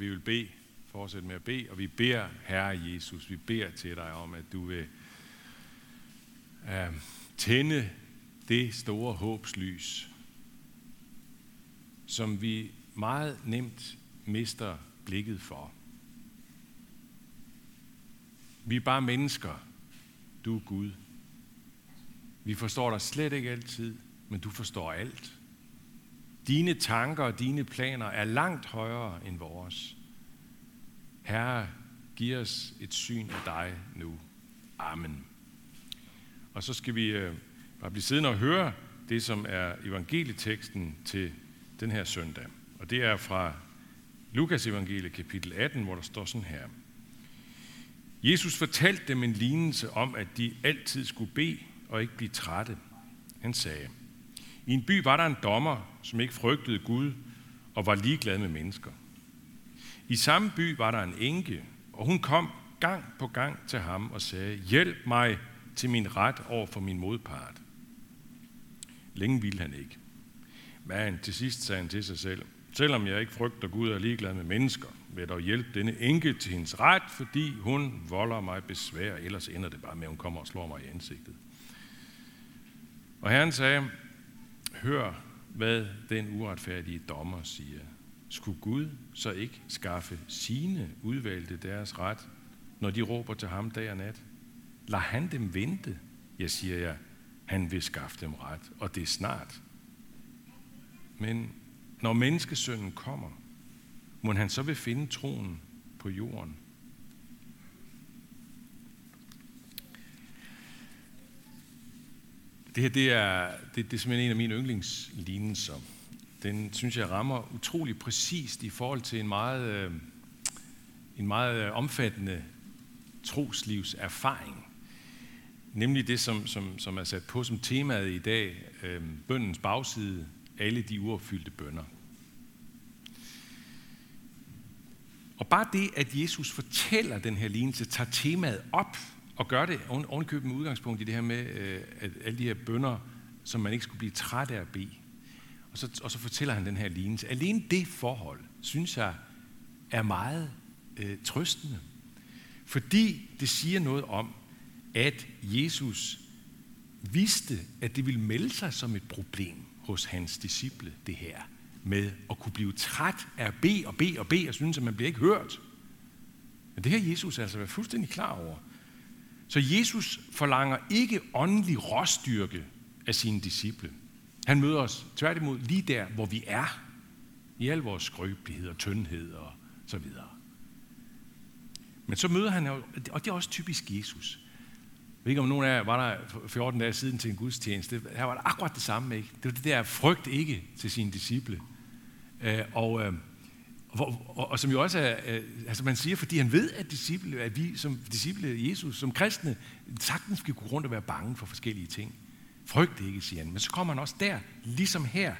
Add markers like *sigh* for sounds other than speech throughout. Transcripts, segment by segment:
og vi vil bede, fortsætte med at bede, og vi beder, Herre Jesus, vi beder til dig om, at du vil øh, tænde det store håbslys, som vi meget nemt mister blikket for. Vi er bare mennesker. Du er Gud. Vi forstår dig slet ikke altid, men du forstår alt. Dine tanker og dine planer er langt højere end vores. Herre, giv os et syn af dig nu. Amen. Og så skal vi øh, bare blive siddende og høre det, som er evangelieteksten til den her søndag. Og det er fra Lukas evangelie kapitel 18, hvor der står sådan her. Jesus fortalte dem en lignelse om, at de altid skulle bede og ikke blive trætte. Han sagde, i en by var der en dommer, som ikke frygtede Gud og var ligeglad med mennesker. I samme by var der en enke, og hun kom gang på gang til ham og sagde, hjælp mig til min ret over for min modpart. Længe ville han ikke. Men til sidst sagde han til sig selv, selvom jeg ikke frygter Gud og er ligeglad med mennesker, vil jeg dog hjælpe denne enke til hendes ret, fordi hun volder mig besvær, ellers ender det bare med, at hun kommer og slår mig i ansigtet. Og Herren sagde, hør, hvad den uretfærdige dommer siger. Skulle Gud så ikke skaffe sine udvalgte deres ret, når de råber til ham dag og nat? Lad han dem vente, jeg siger jeg, han vil skaffe dem ret, og det er snart. Men når menneskesønnen kommer, må han så vil finde troen på jorden. Det her det er, det, det er simpelthen en af mine yndlingslignelser. Den synes jeg rammer utrolig præcist i forhold til en meget, øh, en meget øh, omfattende troslivserfaring. Nemlig det, som, som, som er sat på som temaet i dag, øh, bøndens bagside, alle de uopfyldte bønder. Og bare det, at Jesus fortæller den her lignelse, tager temaet op og gør det ovenkøbet med udgangspunkt i det her med, øh, at alle de her bønder, som man ikke skulle blive træt af at bede. Og så, og så fortæller han den her lignelse. Alene det forhold, synes jeg, er meget øh, trøstende. Fordi det siger noget om, at Jesus vidste, at det ville melde sig som et problem hos hans disciple, det her med at kunne blive træt af at bede og bede og bede, og synes, at man bliver ikke hørt. Men det her Jesus altså været fuldstændig klar over. Så Jesus forlanger ikke åndelig råstyrke af sine disciple. Han møder os tværtimod lige der, hvor vi er. I al vores skrøbelighed og tyndhed og så videre. Men så møder han, og det er også typisk Jesus. Jeg ved ikke, om nogen af jer var der 14 dage siden til en gudstjeneste. Her var det akkurat det samme, ikke? Det var det der frygt ikke til sine disciple. Øh, og, øh, og, og, og som jo også er, øh, altså man siger, fordi han ved, at, disciple, at vi som disciple af Jesus, som kristne, sagtens skal gå rundt og være bange for forskellige ting. Frygt ikke, siger han. Men så kommer han også der, ligesom her,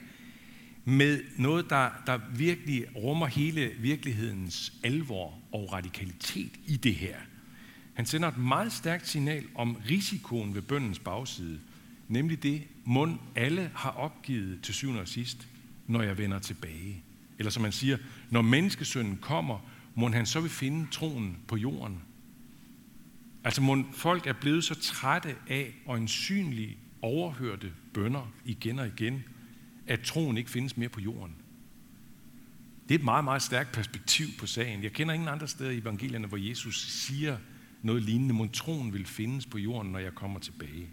med noget, der, der virkelig rummer hele virkelighedens alvor og radikalitet i det her. Han sender et meget stærkt signal om risikoen ved bøndens bagside, nemlig det, mund alle har opgivet til syvende og sidst, når jeg vender tilbage. Eller som man siger, når menneskesønnen kommer, må han så vil finde troen på jorden. Altså må folk er blevet så trætte af en synlig overhørte bønder igen og igen, at troen ikke findes mere på jorden. Det er et meget, meget stærkt perspektiv på sagen. Jeg kender ingen andre steder i evangelierne, hvor Jesus siger noget lignende. men troen vil findes på jorden, når jeg kommer tilbage.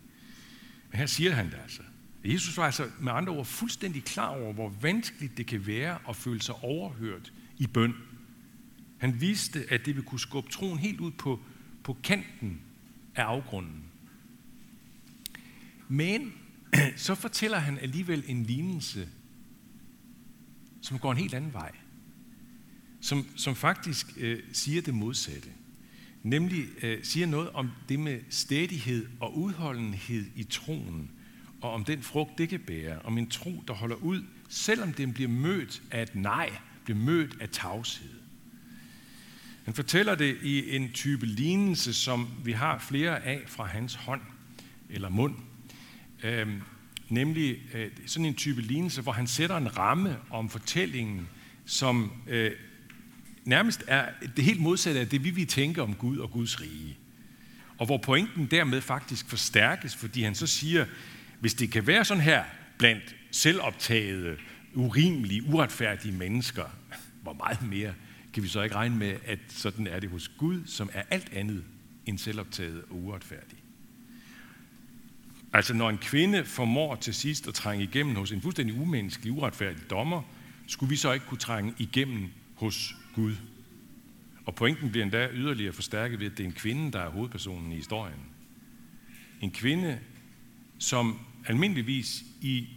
Men her siger han det altså. Jesus var altså med andre ord fuldstændig klar over, hvor vanskeligt det kan være at føle sig overhørt i bøn. Han vidste, at det ville kunne skubbe troen helt ud på, på kanten af afgrunden. Men *clears throat* så fortæller han alligevel en lignelse, som går en helt anden vej. Som, som faktisk øh, siger det modsatte. Nemlig øh, siger noget om det med stedighed og udholdenhed i troen, og om den frugt, det kan bære, om en tro, der holder ud, selvom den bliver mødt af et nej, bliver mødt af tavshed. Han fortæller det i en type lignelse, som vi har flere af fra hans hånd eller mund øh, nemlig øh, sådan en type lignelse, hvor han sætter en ramme om fortællingen, som øh, nærmest er det helt modsatte af det, vi vil tænke om Gud og Guds rige. Og hvor pointen dermed faktisk forstærkes, fordi han så siger, hvis det kan være sådan her blandt selvoptagede, urimelige, uretfærdige mennesker, hvor meget mere kan vi så ikke regne med, at sådan er det hos Gud, som er alt andet end selvoptaget og uretfærdig. Altså når en kvinde formår til sidst at trænge igennem hos en fuldstændig umenneskelig, uretfærdig dommer, skulle vi så ikke kunne trænge igennem hos Gud. Og pointen bliver endda yderligere forstærket ved, at det er en kvinde, der er hovedpersonen i historien. En kvinde, som almindeligvis i,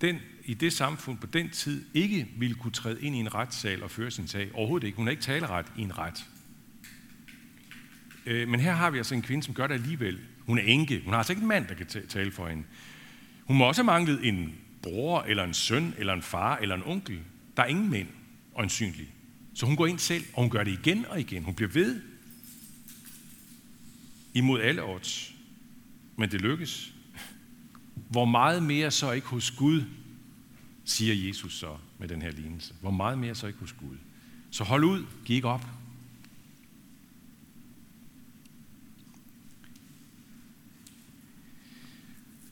den, i det samfund på den tid ikke ville kunne træde ind i en retssal og føre sin sag. Overhovedet ikke. Hun har ikke taleret i en ret. Øh, men her har vi altså en kvinde, som gør det alligevel. Hun er enke. Hun har altså ikke en mand, der kan tale for hende. Hun må også have manglet en bror, eller en søn, eller en far, eller en onkel. Der er ingen mænd, øjensynligt. Så hun går ind selv, og hun gør det igen og igen. Hun bliver ved imod alle odds. Men det lykkes. Hvor meget mere så ikke hos Gud, siger Jesus så med den her lignelse. Hvor meget mere så ikke hos Gud. Så hold ud, giv ikke op.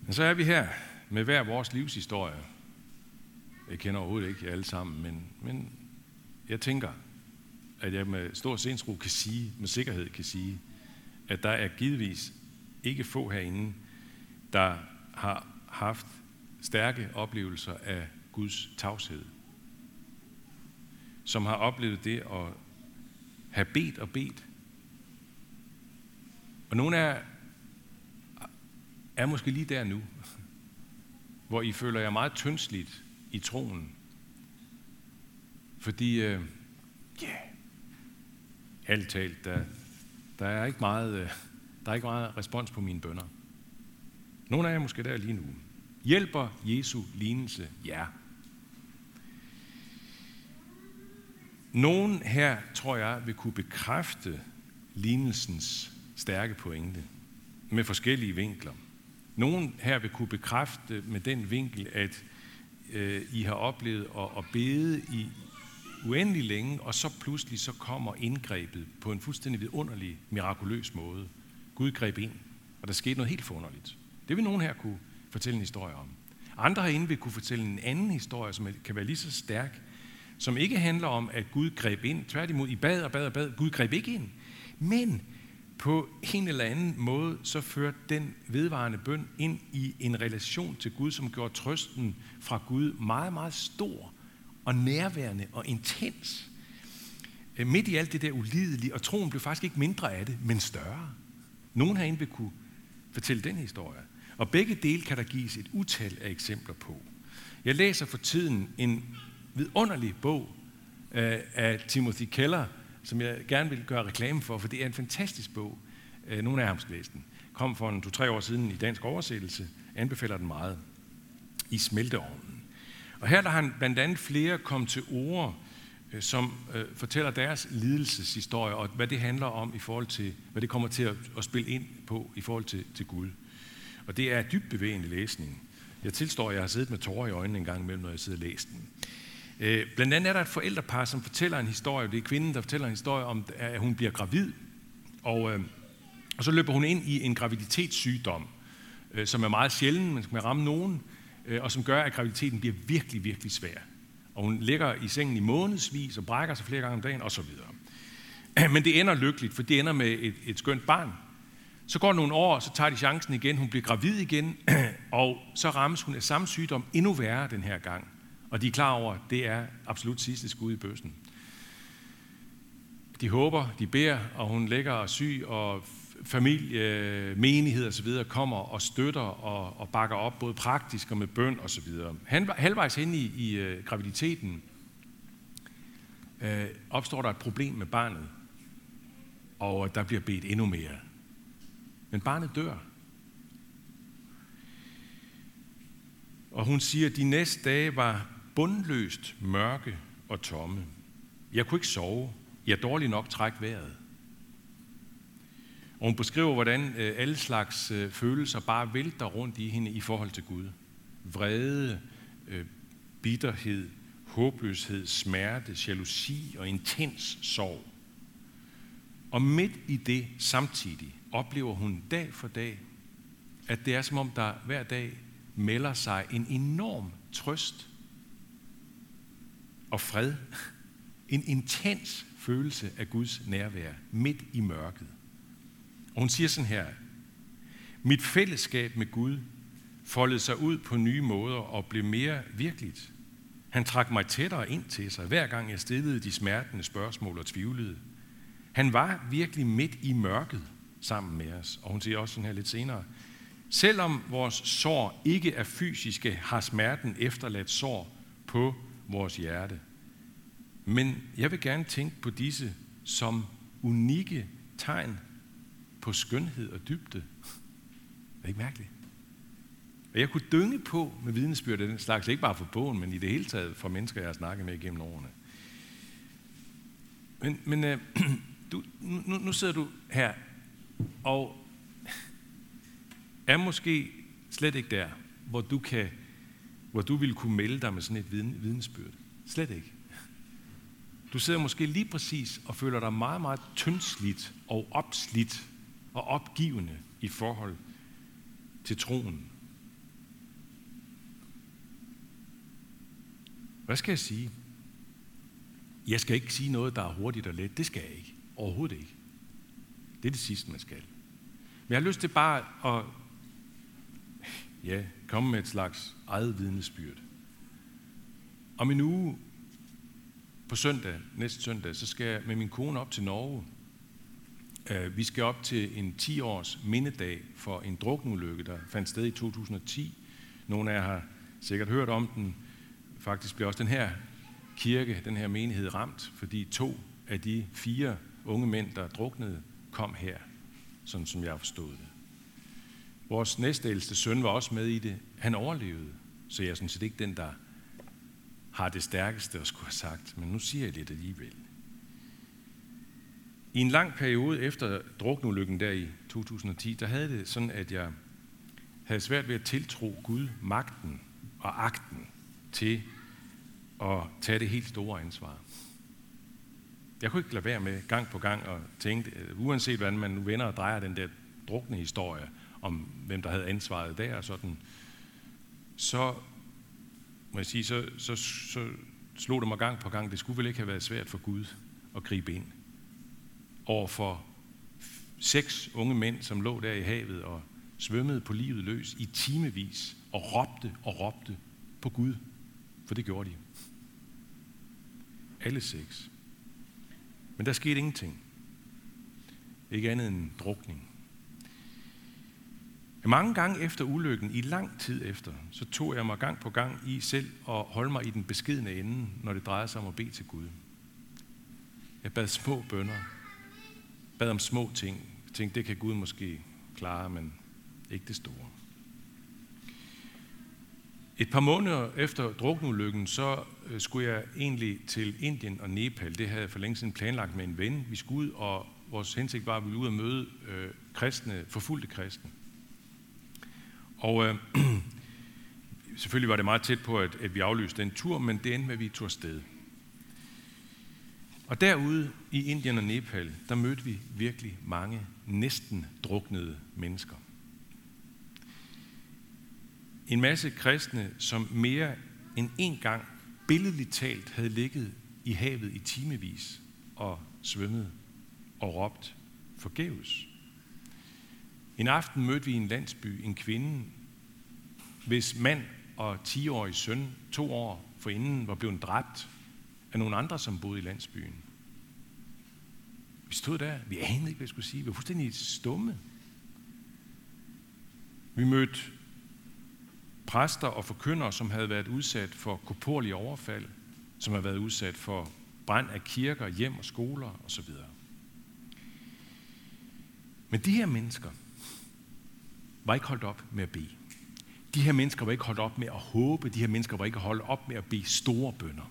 Men så er vi her med hver vores livshistorie. Jeg kender overhovedet ikke jer alle sammen, men, men jeg tænker, at jeg med stor sindsro kan sige, med sikkerhed kan sige, at der er givetvis ikke få herinde, der har haft stærke oplevelser af Guds tavshed. Som har oplevet det at have bedt og bedt. Og nogle af er måske lige der nu, hvor I føler jer meget tyndsligt i troen. Fordi, øh, yeah, alt talt, der, der, er ikke meget, øh, der er ikke meget respons på mine bønder. Nogle af jer er måske der lige nu. Hjælper Jesu lignelse Ja. Nogen her, tror jeg, vil kunne bekræfte lignelsens stærke pointe med forskellige vinkler. Nogen her vil kunne bekræfte med den vinkel, at øh, I har oplevet at, at bede i uendelig længe, og så pludselig så kommer indgrebet på en fuldstændig vidunderlig, mirakuløs måde. Gud greb ind, og der skete noget helt forunderligt. Det vil nogen her kunne fortælle en historie om. Andre herinde vil kunne fortælle en anden historie, som kan være lige så stærk, som ikke handler om, at Gud greb ind. Tværtimod, I bad og bad og bad. Gud greb ikke ind. Men på en eller anden måde, så førte den vedvarende bøn ind i en relation til Gud, som gjorde trøsten fra Gud meget, meget stor og nærværende og intens. Øh, midt i alt det der ulidelige, og troen blev faktisk ikke mindre af det, men større. Nogen herinde vil kunne fortælle den historie. Og begge dele kan der gives et utal af eksempler på. Jeg læser for tiden en vidunderlig bog øh, af Timothy Keller, som jeg gerne vil gøre reklame for, for det er en fantastisk bog. Øh, Nogle af jer har læst den. Kom for en to-tre år siden i dansk oversættelse. Anbefaler den meget. I smelteovnen. Og her der har han blandt andet flere kom til ord, øh, som øh, fortæller deres lidelseshistorie, og hvad det handler om i forhold til, hvad det kommer til at, at spille ind på i forhold til, til Gud. Og det er dybt bevægende læsning. Jeg tilstår, at jeg har siddet med tårer i øjnene en gang imellem, når jeg sidder og læser den. Øh, blandt andet er der et forældrepar, som fortæller en historie. Det er kvinden, der fortæller en historie om, at hun bliver gravid. Og, øh, og så løber hun ind i en graviditetssygdom, øh, som er meget sjælden, men som kan ramme nogen, øh, og som gør, at graviditeten bliver virkelig, virkelig svær. Og hun ligger i sengen i månedsvis og brækker sig flere gange om dagen osv. *clears throat* Men det ender lykkeligt, for det ender med et, et skønt barn. Så går nogle år, så tager de chancen igen. Hun bliver gravid igen, *clears throat* og så rammes hun af samme sygdom endnu værre den her gang. Og de er klar over, at det er absolut sidste skud i bøssen. De håber, de beder, og hun ligger og syg, og familie, menighed osv. kommer og støtter og, og bakker op, både praktisk og med bøn osv. Halvvejs hen i, i øh, graviditeten øh, opstår der et problem med barnet, og øh, der bliver bedt endnu mere. Men barnet dør. Og hun siger, at de næste dage var bundløst mørke og tomme. Jeg kunne ikke sove. Jeg dårligt nok træk vejret. Og hun beskriver, hvordan øh, alle slags øh, følelser bare vælter rundt i hende i forhold til Gud. Vrede, øh, bitterhed, håbløshed, smerte, jalousi og intens sorg. Og midt i det samtidig oplever hun dag for dag, at det er som om, der hver dag melder sig en enorm trøst og fred. En intens følelse af Guds nærvær midt i mørket. Og hun siger sådan her, mit fællesskab med Gud foldede sig ud på nye måder og blev mere virkeligt. Han trak mig tættere ind til sig, hver gang jeg stillede de smertende spørgsmål og tvivlede. Han var virkelig midt i mørket sammen med os. Og hun siger også sådan her lidt senere, selvom vores sår ikke er fysiske, har smerten efterladt sår på vores hjerte. Men jeg vil gerne tænke på disse som unikke tegn på skønhed og dybde. Er det ikke mærkeligt? Og jeg kunne dynge på med vidnesbyrd af den slags, ikke bare for bogen, men i det hele taget for mennesker, jeg har snakket med igennem årene. Men, men øh, *clears throat* du, nu, nu sidder du her, og er måske slet ikke der, hvor du, kan, hvor du vil kunne melde dig med sådan et vidnesbyrd. Slet ikke. Du sidder måske lige præcis og føler dig meget, meget tyndslidt og opslidt og opgivende i forhold til troen. Hvad skal jeg sige? Jeg skal ikke sige noget, der er hurtigt og let. Det skal jeg ikke. Overhovedet ikke. Det er det sidste, man skal. Men jeg har lyst til bare at ja, komme med et slags eget vidnesbyrd. Om en uge på søndag, næste søndag, så skal jeg med min kone op til Norge. Øh, vi skal op til en 10-års mindedag for en drukneulykke, der fandt sted i 2010. Nogle af jer har sikkert hørt om den. Faktisk blev også den her kirke, den her menighed ramt, fordi to af de fire unge mænd, der druknede, kom her, sådan som jeg forstod det. Vores næstældste søn var også med i det. Han overlevede, så jeg er sådan set ikke den, der har det stærkeste at skulle have sagt, men nu siger jeg det alligevel. I en lang periode efter drukneulykken der i 2010, der havde det sådan, at jeg havde svært ved at tiltro Gud magten og agten til at tage det helt store ansvar. Jeg kunne ikke lade være med gang på gang at tænke, øh, uanset hvordan man nu vender og drejer den der drukne historie, om hvem der havde ansvaret der, sådan, så må jeg sige, så, så, så slog det mig gang på gang, det skulle vel ikke have været svært for Gud at gribe ind over for seks unge mænd, som lå der i havet og svømmede på livet løs i timevis og råbte og råbte på Gud, for det gjorde de. Alle seks. Men der skete ingenting. Ikke andet end drukning. Mange gange efter ulykken, i lang tid efter, så tog jeg mig gang på gang i selv at holde mig i den beskedne ende, når det drejede sig om at bede til Gud. Jeg bad små bønder, bad om små ting. Jeg tænkte, det kan Gud måske klare, men ikke det store. Et par måneder efter drukneulykken, så øh, skulle jeg egentlig til Indien og Nepal. Det havde jeg for længe siden planlagt med en ven. Vi skulle ud, og vores hensigt var, at vi ville ud og møde øh, kristne, forfulgte kristne. Og øh, *clears throat* selvfølgelig var det meget tæt på, at, at vi aflyste den tur, men det endte med, at vi tog afsted. Og derude i Indien og Nepal, der mødte vi virkelig mange næsten druknede mennesker. En masse kristne, som mere end en gang billedligt talt havde ligget i havet i timevis og svømmet og råbt forgæves. En aften mødte vi i en landsby en kvinde, hvis mand og 10-årig søn to år forinden var blevet dræbt af nogle andre, som boede i landsbyen. Vi stod der, vi anede ikke, hvad jeg skulle sige. Vi var fuldstændig stumme. Vi mødte præster og forkyndere, som havde været udsat for korporlige overfald, som havde været udsat for brand af kirker, hjem og skoler osv. Men de her mennesker var ikke holdt op med at bede. De her mennesker var ikke holdt op med at håbe. De her mennesker var ikke holdt op med at bede store bønder.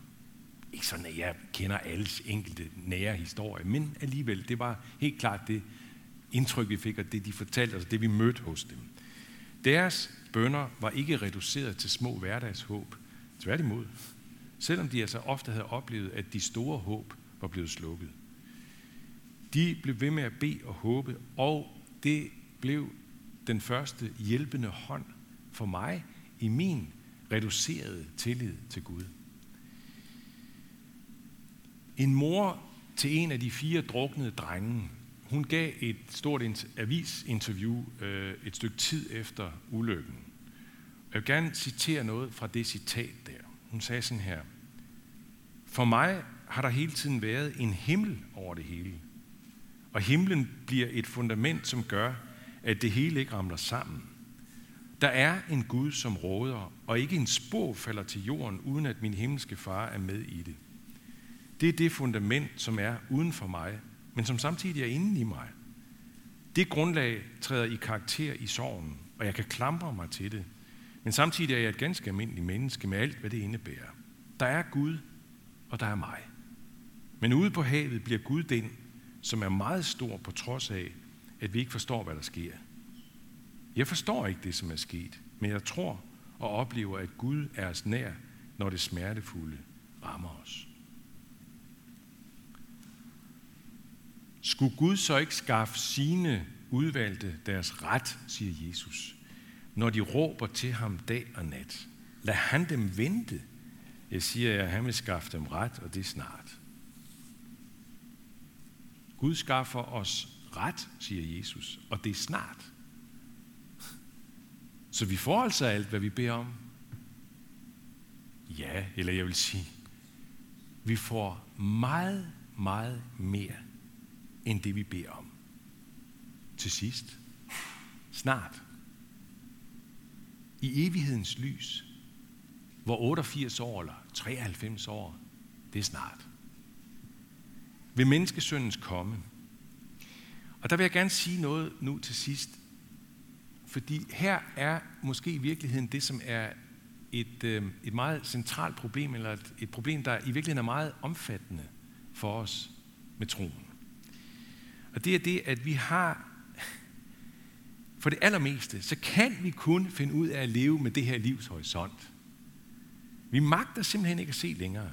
Ikke sådan, at jeg kender alles enkelte nære historie, men alligevel, det var helt klart det indtryk, vi fik, og det de fortalte os, det vi mødte hos dem. Deres bønder var ikke reduceret til små hverdagshåb. Tværtimod, selvom de altså ofte havde oplevet, at de store håb var blevet slukket. De blev ved med at bede og håbe, og det blev den første hjælpende hånd for mig i min reducerede tillid til Gud. En mor til en af de fire druknede drenge, hun gav et stort avisinterview øh, et stykke tid efter ulykken. Jeg vil gerne citere noget fra det citat der. Hun sagde sådan her. For mig har der hele tiden været en himmel over det hele. Og himlen bliver et fundament, som gør, at det hele ikke ramler sammen. Der er en Gud, som råder, og ikke en spor falder til jorden, uden at min himmelske far er med i det. Det er det fundament, som er uden for mig, men som samtidig er inde i mig. Det grundlag træder i karakter i sorgen, og jeg kan klamre mig til det. Men samtidig er jeg et ganske almindeligt menneske med alt, hvad det indebærer. Der er Gud, og der er mig. Men ude på havet bliver Gud den, som er meget stor på trods af, at vi ikke forstår, hvad der sker. Jeg forstår ikke det, som er sket, men jeg tror og oplever, at Gud er os nær, når det smertefulde rammer os. Skulle Gud så ikke skaffe sine udvalgte deres ret, siger Jesus, når de råber til ham dag og nat? Lad han dem vente. Jeg siger at han vil skaffe dem ret, og det er snart. Gud skaffer os ret, siger Jesus, og det er snart. Så vi får altså alt, hvad vi beder om. Ja, eller jeg vil sige, vi får meget, meget mere, end det vi beder om. Til sidst. Snart. I evighedens lys, hvor 88 år eller 93 år, det er snart. Ved menneskesøndens komme. Og der vil jeg gerne sige noget nu til sidst, fordi her er måske i virkeligheden det, som er et, øh, et meget centralt problem, eller et, et problem, der i virkeligheden er meget omfattende for os med troen. Og det er det, at vi har, for det allermeste, så kan vi kun finde ud af at leve med det her livs horisont. Vi magter simpelthen ikke at se længere.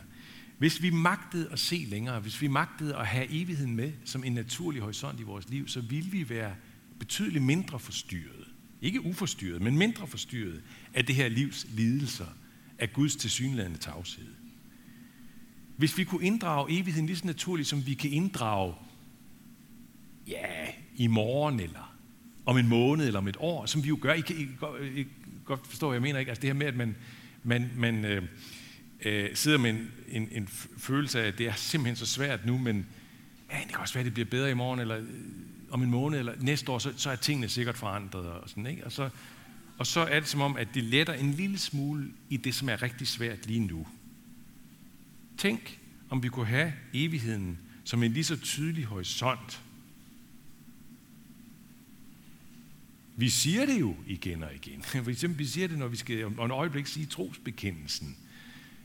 Hvis vi magtede at se længere, hvis vi magtede at have evigheden med som en naturlig horisont i vores liv, så ville vi være betydeligt mindre forstyrret ikke uforstyrret, men mindre forstyrret af det her livs lidelser, af Guds tilsyneladende tavshed. Hvis vi kunne inddrage evigheden lige så naturligt, som vi kan inddrage, ja, i morgen, eller om en måned, eller om et år, som vi jo gør. I kan, I kan I godt forstå, hvad jeg mener, ikke? Altså det her med, at man, man, man øh, øh, sidder med en, en, en følelse af, at det er simpelthen så svært nu, men ja, det kan også være, at det bliver bedre i morgen, eller øh, om en måned eller næste år, så, så er tingene sikkert forandret. Og, sådan, ikke? Og, så, og så er det som om, at det letter en lille smule i det, som er rigtig svært lige nu. Tænk, om vi kunne have evigheden som en lige så tydelig horisont. Vi siger det jo igen og igen. *laughs* For eksempel, vi siger det, når vi skal om et øjeblik sige trosbekendelsen.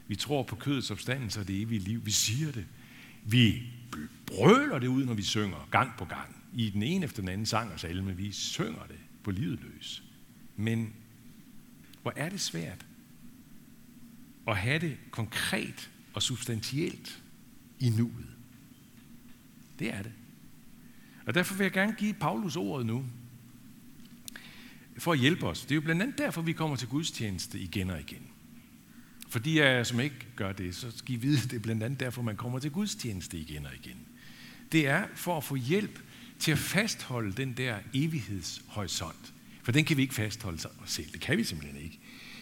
Vi tror på kødets opstandelse og det evige liv. Vi siger det. Vi brøler det ud, når vi synger, gang på gang i den ene efter den anden sang og salme. Vi synger det på livet løs. Men hvor er det svært at have det konkret og substantielt i nuet. Det er det. Og derfor vil jeg gerne give Paulus ordet nu, for at hjælpe os. Det er jo blandt andet derfor, vi kommer til gudstjeneste igen og igen. Fordi jer, som ikke gør det, så skal I vide, det er blandt andet derfor, man kommer til gudstjeneste igen og igen. Det er for at få hjælp til at fastholde den der evighedshorisont. For den kan vi ikke fastholde sig selv. Det kan vi simpelthen ikke.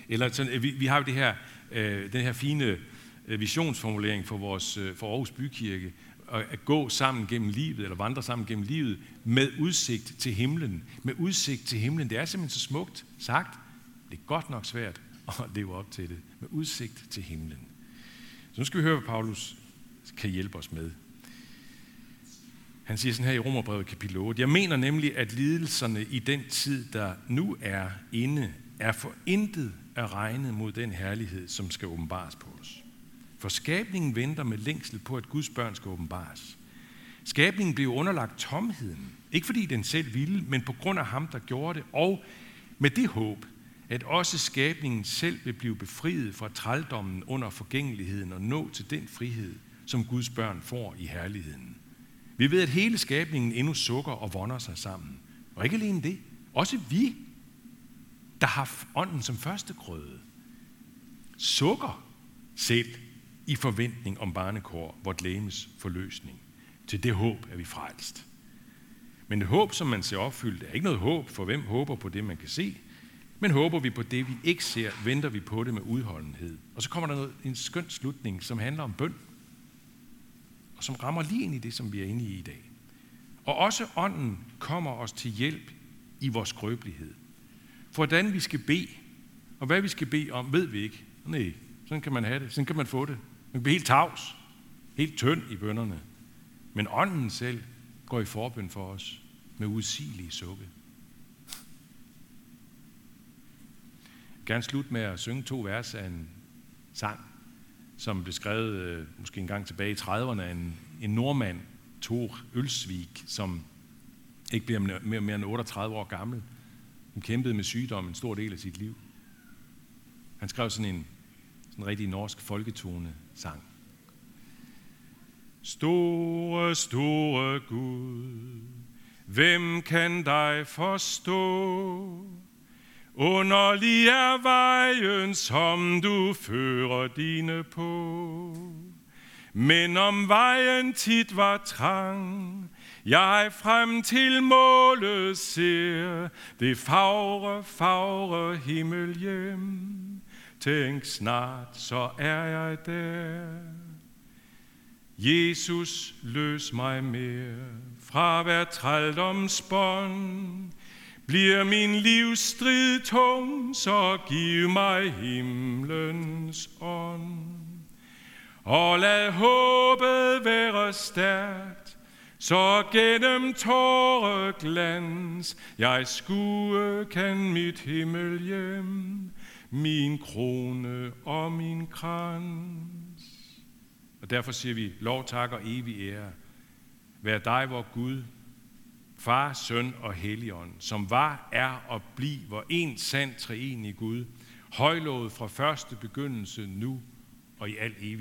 Eller sådan, øh, vi, vi har jo det her, øh, den her fine øh, visionsformulering for, vores, øh, for Aarhus Bykirke, at gå sammen gennem livet, eller vandre sammen gennem livet, med udsigt til himlen. Med udsigt til himlen. Det er simpelthen så smukt sagt. Det er godt nok svært *laughs* og leve op til det. Med udsigt til himlen. Så nu skal vi høre, hvad Paulus kan hjælpe os med han siger sådan her i Romerbrevet kapitel 8. Jeg mener nemlig, at lidelserne i den tid, der nu er inde, er for intet at regne mod den herlighed, som skal åbenbares på os. For skabningen venter med længsel på, at Guds børn skal åbenbares. Skabningen blev underlagt tomheden. Ikke fordi den selv ville, men på grund af ham, der gjorde det, og med det håb, at også skabningen selv vil blive befriet fra trældommen under forgængeligheden og nå til den frihed, som Guds børn får i herligheden. Vi ved, at hele skabningen endnu sukker og vonder sig sammen. Og ikke alene det, også vi, der har ånden som første grøde, sukker selv i forventning om barnekår, vort lægemes forløsning. Til det håb er vi frelst. Men et håb, som man ser opfyldt, er ikke noget håb, for hvem håber på det, man kan se, men håber vi på det, vi ikke ser, venter vi på det med udholdenhed. Og så kommer der noget, en skøn slutning, som handler om bøn, og som rammer lige ind i det, som vi er inde i i dag. Og også ånden kommer os til hjælp i vores skrøbelighed. For hvordan vi skal bede, og hvad vi skal bede om, ved vi ikke. Nej, sådan kan man have det. Sådan kan man få det. Man bliver helt tavs, helt tynd i bønderne. Men ånden selv går i forbøn for os med usigelige sukke. Jeg vil gerne slutte med at synge to vers af en sang, som blev skrevet øh, måske en gang tilbage i 30'erne af en, en nordmand, Thor Ølsvig, som ikke bliver mere, mere end 38 år gammel. Han kæmpede med sygdom en stor del af sit liv. Han skrev sådan en sådan en rigtig norsk folketone sang. Store, store Gud, hvem kan dig forstå? Underlig er vejen, som du fører dine på. Men om vejen tit var trang, jeg frem til målet ser, det fagre, fagre himmel hjem. Tænk snart, så er jeg der. Jesus, løs mig mere fra hver trældomsbånd. Bliver min livs strid tung, så giv mig himlens ånd. Og lad håbet være stærkt, så gennem tåreglans jeg skue kan mit himmel hjem, min krone og min krans. Og derfor siger vi, lov, tak og evig ære. Vær dig, vor Gud, Far, Søn og Helligånd, som var, er og bliver en sand treenig Gud, højlovet fra første begyndelse nu og i al evighed.